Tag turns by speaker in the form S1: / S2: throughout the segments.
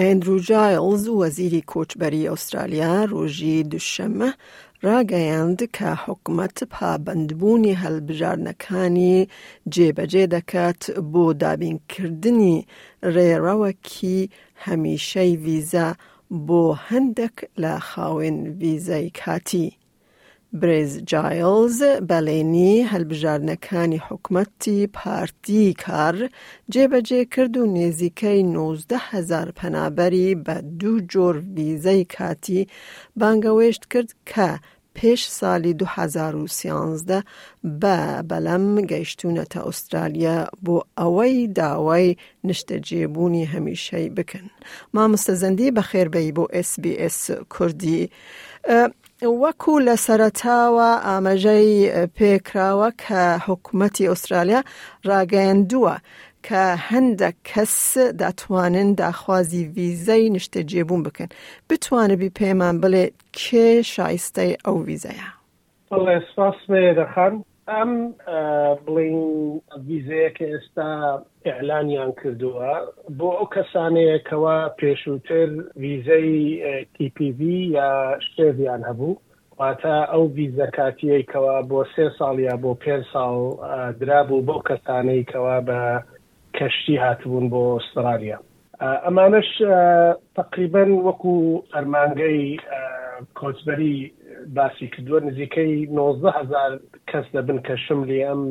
S1: ئەندرو جایڵز، وەزیری کۆچبەری ئوسترالیا ڕۆژی دوشەممە ڕاگەیاند کە حکومەت پابەندبوونی هەڵبژاردنەکانی جێبەجێ دەکات بۆ دابینکردنی ڕێڕەوەکی هەمیشەی ڤیزە بۆ هەندێک لە خاوەن ڤیزەی کاتی. برێز جایڵز بەڵێنی هەلبژاردنەکانی حکومەتی پارتی کار جێ بە جێ کرد و نێزیکەی نۆزدە هەزار پەنابەری بە دوو جۆر ڤیزەی کاتی بانگەوێشت کرد کە پێش سالی دوو هەزار و سیانزدە بە بەلەم گەیشتونەتە ئوسترالیا بۆ ئەوەی داوای نیشتەجێ بوونی هەمیشەی بکەن مامۆستە زەندی بەخێربەی بۆ ئێس بی ئێس کوردی وەکو لە سەرەتاوە ئاماژەی پێکراوە کە حکومەتی ئوسترالیا راگەیەندووە کە هەندێک کەس دەتوانن داخوازی ڤیزەی نیشتەجێبوون بکەن، بتوانبی پێمان بڵێ کێ شایستەی ئەو ڤیزەیە؟
S2: بەڵێ سپاس مەیەدە خان، ئەم بڵێین ڤیزەیە کە ئێستا ئیعلانیان کردووە بۆ ئەو کەسانەیە کەوا پێشووتر ڤیزەی TPV یا شتێڤیان هەبوو واتە ئەو ڤیزە کاتیەی کەوا بۆ سێ ساڵ یا بۆ پێنج ساڵ درابوو بەو کەسانەی کەوا بە کەشتی هاتبوون بۆ ئوسترالیا ئەمانەش تەقریبەن وەکو فەرمانگەی کۆچبەری باسی کردووە نزیکەی نۆزدە هەزار کەس دەبن کە شملی ئەم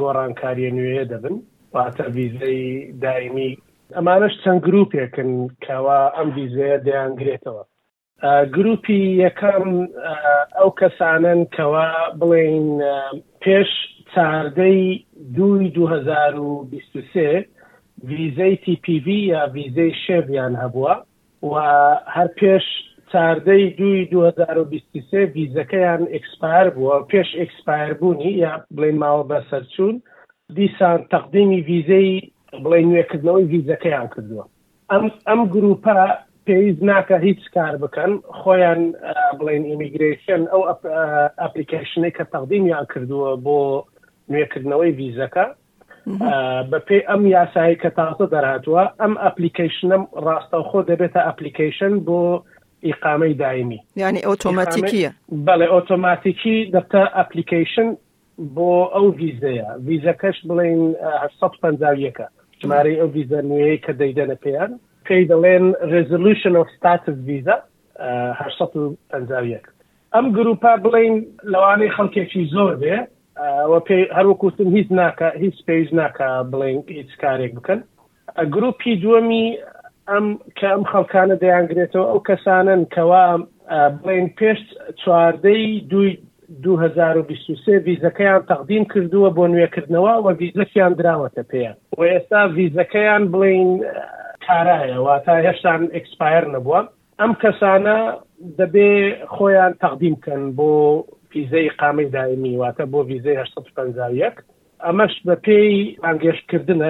S2: گۆڕانکاریە نوێیە دەبن واتە ڤیزەی دایمی ئەمانەش چەند گروپێکن کەوا ئەم ڤیزەیە دەیانگرێتەوە. گروپی یەکەم ئەو کەسانەن کەوا بڵێین پێش چاردەی دووی 2023 ڤیزەی TPV یا ڤیزەی شێڤیان هەبووە و هەر پێش چاردەی دووی 2023 ڤیزەکەیان ئکسپار بووە پێش ئکسپایر بوونی یا بڵێن ماوە بەسەرچوون دیسان تەقدیمی ڤیزەی بڵێ نوێکردنەوەی ڤیزەکەیان کردووە ئەم ئەم گروپە پێویست ناکە هیچ کار بکەن خۆیان بڵێن ئیمیگریشن ئەو ئەپلیکیشنەی کە تەقدیمیان کردووە بۆ نوێکردنەوەی ڤیزەکە بەپێی ئەم یاسایی کە تازە دەرهاتووە ئەم ئەپلیکیشنم ڕاستەوخۆ دەبێتە ئەپلیکیشن بۆ ئیقامەی دایمی
S1: یعنی ئۆتۆماتیکیە
S2: بەڵێ ئۆتۆماتیکی دەبتە ئەپلیکیشن بۆ ئەو ڤیزەیە ڤیزەکەش بڵێن هەشت سەد و پەنجا و یەک ژمارەی ئەو ڤیزە نوێیەی کە دەیدەنە پێیان پێی دەڵێن ڕێزلوشن ئۆف ستاتس ڤیزە هەشت سەد و پەنجا و یەک ئەم گروپە بڵێن لەوانەی خەڵکێکی زۆر بێ وە پێی هەروەکوتن هیچ ناکە هیچ پێویست ناکە بڵێن هیچ کارێک بکەن گروپی دووەمی ئەم کە ئەم خەڵکانە دەیانگرێتەوە ئەو کەسانەن کەوا بڵێن پێشت چواردەی دوی 2023 ڤیزەکەیان تەقدیم کردووە بۆ نوێکردنەوە و ڤیزەکیان دراوەتە پێیان و ئێستا ڤیزەکەیان بڵین کارایە واتا هێشتان ئەکسپایر نەبووە ئەم کەسانە دەبێ خۆیان تەقدیم بکەن بۆ ڤیزەی قامی دایمی واتە بۆ ڤیزەی 1950 ئەمەش بەپێی بانگێشتکردنە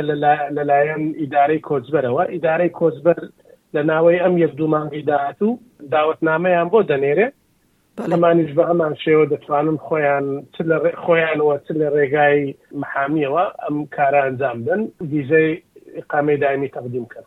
S2: لەلایەن ئیدارەی کۆچبەرەوە، ئیدارەی کۆچبەر لە ناوەی ئەم یەک دوو مانگەی داهاتوو داوەتنامەیان بۆ دەنێرێ، ئەمانیش بە هەمان شێوە دەتوانن خۆیان چ لە ڕێ خۆیان و چ لە ڕێگای محامیەوە ئەم کارە ئەنجام بدەن، ڤیزەی ئیقامەی دایمی تەقدیم بکەن.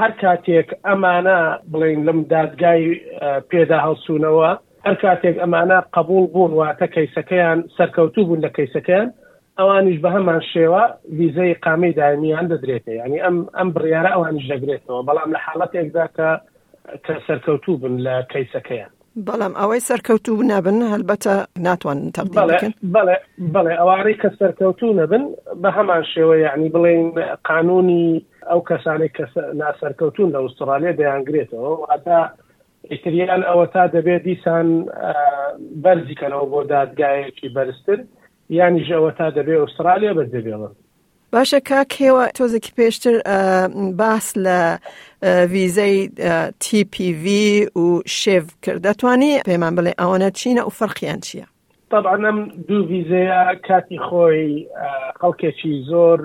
S2: هەر کاتێک ئەمانە بڵێن لەم دادگای پێدا هەڵچوونەوە، هەر کاتێک ئەمانە قەبووڵ بوون واتە کەیسەکەیان سەرکەوتوو بوون لە کەیسەکەیان، ئەوانیش بە هەمان شێوە ڤیزەی ئیقامەی دایمییان دەدرێتێ. یانی ئەم ئەم بڕیارە ئەوانیش دەگرێتەوە، بەڵام لە حاڵەتێکدا کە کە سەرکەوتوو بن لە کەیسەکەیان.
S1: بەڵام ئەوەی سەرکەوتوو نەبن هەلبەتە ناتوانن
S2: تەقدیم بکەن بەڵێ بەڵێ ئەوانەی کە سەرکەوتوو نەبن بە هەمان شێوە یعنی بڵێن قانونی ئەو کەسانێک کە ناسەرکەوتون لە ئوسترالیا دەیانگرێتەوە واتا ئیتریان ئەوە تا دەبێت دیسان بەرزیکەنەوە بۆ دادگایەکی بەرزتر یانیش ئەوەتا دەبێ ئوسترالیا بە جێ بێڵن.
S1: باشە کاک هێوا تۆزێکی پێشتر باس لە ویزەی TPV و شێڤ کرد دەتوانی پێمان بڵێ ئەوەنە چینە و فەرقیان چییە؟
S2: طبعا ئەم دوو ویزەیە کاتی خۆی خەڵکێکی زۆر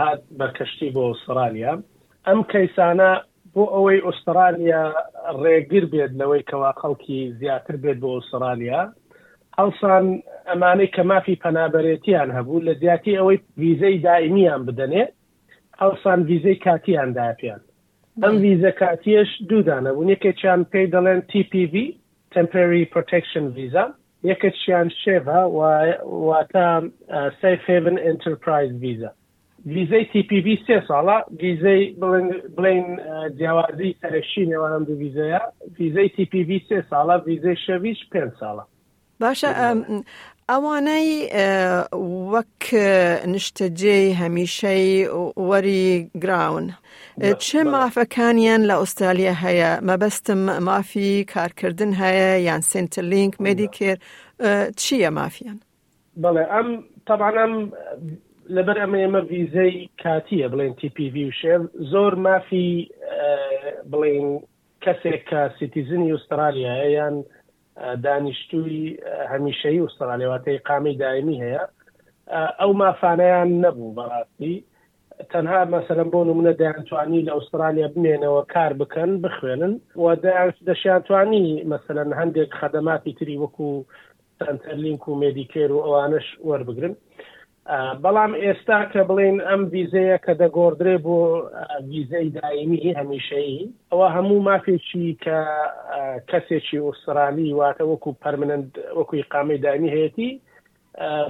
S2: هات بەرکەشتی بۆ ئوسترالیا ئەم کەیسانە بۆ ئەوەی ئوسترالیا ڕێگر بێت لەوەی کەوا خەڵکی زیاتر بێت بۆ ئوسترالیا هەڵسان ئەمانەی کە مافی پەنابەرێتیان هەبوو لە جیاتی ئەوەی ویزەی دائمیان بدەنێ هەڵسان ویزەی کاتیان داپیان ئەم ویزە کاتیش دوودانە بوون یەکێکیان پێی دەڵێن TPV Temporary Protection Visa یەکێکیان شێڤە واتە سیف هێڤن ئینتەرپرایز ویزە ڤیزەی تی پی ڤی سێ ساڵە، ڤیزەی بڵند بڵێین جیاوازی سەرەکی نێوان ئەم دوو ڤیزەیە، ڤیزەی تی پی ڤی سێ ساڵە، ڤیزەی شەڤیش پێنج ساڵە.
S1: باشە ئەوانەی وەک نیشتەجێی هەمیشەی وەری گراون چ مافەکانیان لە ئوسترالیا هەیە مەبەستم مافی کارکردن هەیە یان سنتلینک مدیکێر چییە مافیان؟
S2: بەڵێ ئەم تەبان ئەم لەبەر ئەمە ئێمە ویزەی کاتیە بڵێن تیپی وی و شێر زۆر مافی بڵین کەسێک کە سیتیزنی ئوسترالیا یان دانیشتووی هەمیشەی ئوسترالیاواتەی قامی دایمی هەیە ئەو مافانیان نەبوو بەڕاستی تەنها مەسەلەن بۆ نمونە دەیانتوانی لە ئوسترالیا بمێنەوە کار بکەن بخوێنن و دەشیانتوانی مەسەلەن هەندێک خەدەماتی تری وەکو سەنتەرلینک و مێدیکێر و ئەوانش وەربگرن بەڵام ئێستا کە بڵین ئەم ویزەیە کە دەگۆڕدرێ بۆ ویزەی دایمی هەمیشەیی ئەوە هەموو مافێکی کە کەسێکی ئوسترالی واتە وەکو پەرمنند وەکوی قامی دایمی هەیەی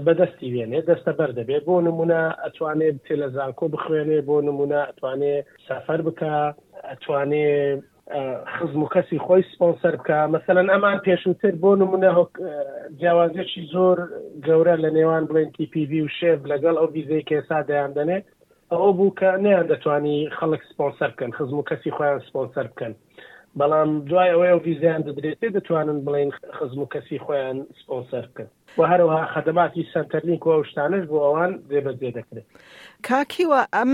S2: بەدەستی بێنێ دەستە بەر دەبێ بۆ نمونە ئەتوانێ بچێ لە زانکۆ بخوێنێ بۆ نمونە ئەتوانێ سەفەر بکە ئەتوانێ خزم و کەسی خۆی سپۆنسەر بکە مەسەەن ئەمان پێشووتر بۆ نمونە جیاوازێکی زۆر گەورە لە نێوان بڵێن TPV و شێف لەگەڵ ئەو ویزەی کێسا دەیان دەنێ ئەوە بوو کە نیان دەتوانی خەڵک سپۆنسەر بکەن خزم و کەسی خۆیان سپۆنسەر بکەن بەڵام دوای ئەوەی ئەو ڤیزەیان دەدرێتێ دەتوانن بڵێن خزم و کەسی خۆیان سپۆنسەر بکەن و هەروها خەدەماتی سەنتەرلینک و ئەوشتانش بۆ ئەوان جێبەجێ دەکرێت
S1: کاکیوە ئەم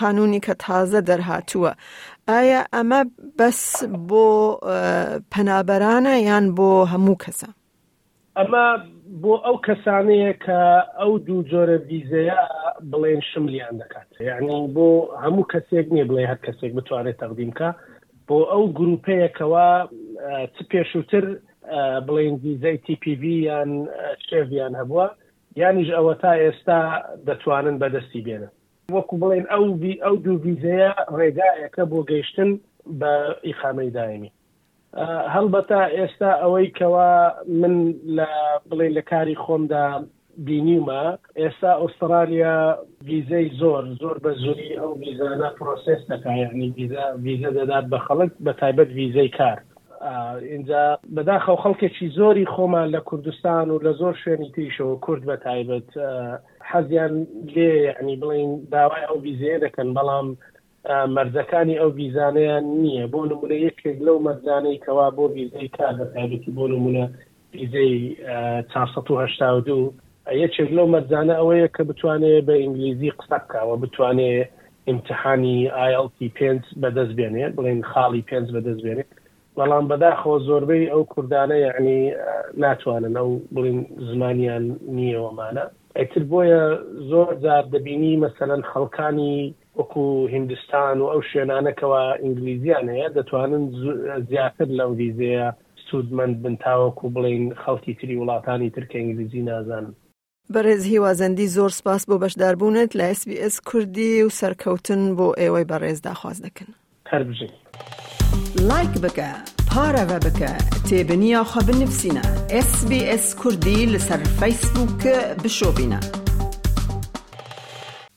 S1: قانونی کە تازە دەرهاتووە ئایا ئەمە بەس بۆ پەنابەرانە یان بۆ هەموو کەسە
S2: ئەمە بۆ ئەو کەسانەیە کە ئەو دوو جۆرە ڤیزەیە بڵێن شملیان دەکات یعنی بۆ هەموو کەسێک نیە بڵێ هەر کەسێک بتوانێت تەقدیمکە بۆ ئەو گروپەیەکەوە چ پێشووتر بڵێن ڤیزای TPV یان شێڤیان هەبووە یانیش ئەوە تا ئێستا دەتوانن بەدەستی بێنن وەکو بڵێن ئەو ئەو دوو ڤیزەیە ڕێگایەکە بۆ گەیشتن بە ئیقامەی دایمی هەڵبەتە ئێستا ئەوەی کەوا من لە بڵێ لە کاری خۆمدا بینیومە ئێستا ئوسترالیا ویزەی زۆر زۆر بە زوری ئەو ویزانە پرۆسس دەکا یعنی ویزە دەدات بە خەڵک بە تایبەت ویزەی کار اینجا بەداخەو خەڵکێکی زۆری خۆمان لە کوردستان و لە زۆر شوێنی تریشەوە کورد بە تایبەت حەزیان لێ یعنی بڵین داوای ئەو ویزەیە دەکەن بەڵام مەرجەکانی ئەو ڤیزانەیان نییە بۆ نمونە یەکێک لەو مەرجانەی کەوا بۆ ڤیزەی کار بە تایبەتی بۆ نمونە ڤیزەی 482 یەکێک لەو مەرجانە ئەوەیە کە بتوانێ بە ئینگلیزی قسە بکەوە بتوانێ امتحانی ILT پێنج بەدەست بێنێ بڵێن خاڵی پێنج بەدەست بێنێ بەڵام بەداخەوە زۆربەی ئەو کوردانە یعنی ناتوانن ئەو بڵین زمانیان نییەوەمانە ئەتر بۆیە زۆر جار دەبینی مەسەەن خەڵکانی وەکو هیندستان و ئەو شوێنانە کەوا ئینگلیزیان هەیە دەتوانن زیاتر لەم ڤیزەیە سوودمەند بن تاوەکو بڵێین خەڵکی تری وڵاتانی تر کە ئینگلیزی نازانن.
S1: بەڕێز هیوازەندی زۆر سپاس بۆ بەشداربوونت لە SBS کوردی و سەرکەوتن بۆ ئێوەی بەڕێز داخواز دەکن.
S2: هەر بژین.
S1: لایک بکە پارەڤە بکە تێبنیا خو بنفسینە SBS کوردی لەسەر فەیسبووک بشۆبینە.